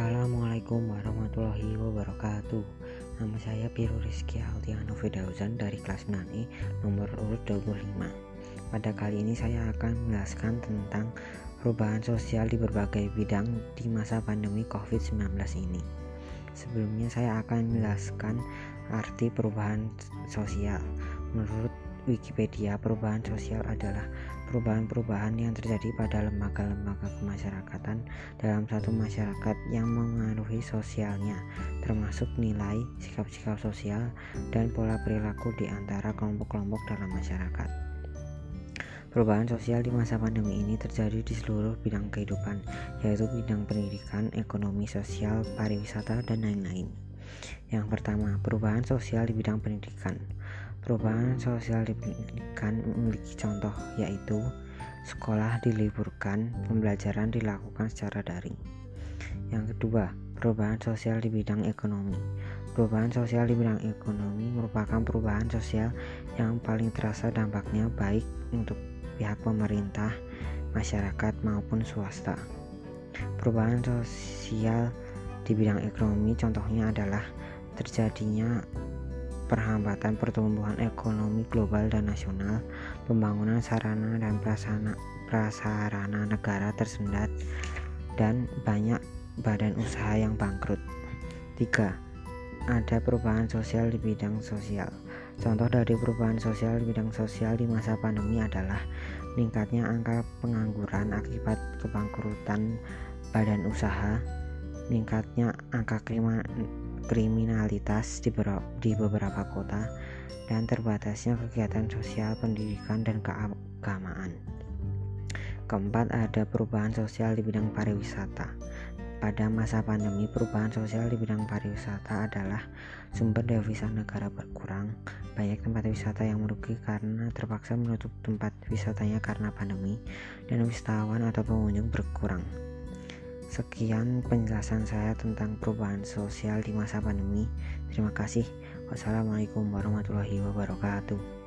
Assalamualaikum warahmatullahi wabarakatuh. Nama saya Piru Rizky Altiano Fidauzan dari kelas 9E nomor urut 25 Pada kali ini saya akan menjelaskan tentang perubahan sosial di berbagai bidang di masa pandemi COVID-19 ini. Sebelumnya saya akan menjelaskan arti perubahan sosial. Menurut Wikipedia, perubahan sosial adalah perubahan-perubahan yang terjadi pada lembaga-lembaga kemasyarakatan dalam satu masyarakat yang mengaruhi sosialnya, termasuk nilai, sikap-sikap sosial, dan pola perilaku di antara kelompok-kelompok dalam masyarakat. Perubahan sosial di masa pandemi ini terjadi di seluruh bidang kehidupan, yaitu bidang pendidikan, ekonomi, sosial, pariwisata, dan lain-lain. Yang pertama, perubahan sosial di bidang pendidikan. Perubahan sosial di pendidikan memiliki contoh yaitu sekolah diliburkan, pembelajaran dilakukan secara daring. Yang kedua, perubahan sosial di bidang ekonomi. Perubahan sosial di bidang ekonomi merupakan perubahan sosial yang paling terasa dampaknya baik untuk pihak pemerintah, masyarakat maupun swasta. Perubahan sosial di bidang ekonomi contohnya adalah terjadinya perhambatan pertumbuhan ekonomi global dan nasional, pembangunan sarana dan prasarana, prasarana negara tersendat, dan banyak badan usaha yang bangkrut. 3. Ada perubahan sosial di bidang sosial. Contoh dari perubahan sosial di bidang sosial di masa pandemi adalah meningkatnya angka pengangguran akibat kebangkrutan badan usaha, meningkatnya angka kriminalitas di, di beberapa kota, dan terbatasnya kegiatan sosial, pendidikan, dan keagamaan. Keempat, ada perubahan sosial di bidang pariwisata. Pada masa pandemi, perubahan sosial di bidang pariwisata adalah sumber devisa negara berkurang. Banyak tempat wisata yang merugi karena terpaksa menutup tempat wisatanya karena pandemi, dan wisatawan atau pengunjung berkurang. Sekian penjelasan saya tentang perubahan sosial di masa pandemi. Terima kasih. Wassalamualaikum warahmatullahi wabarakatuh.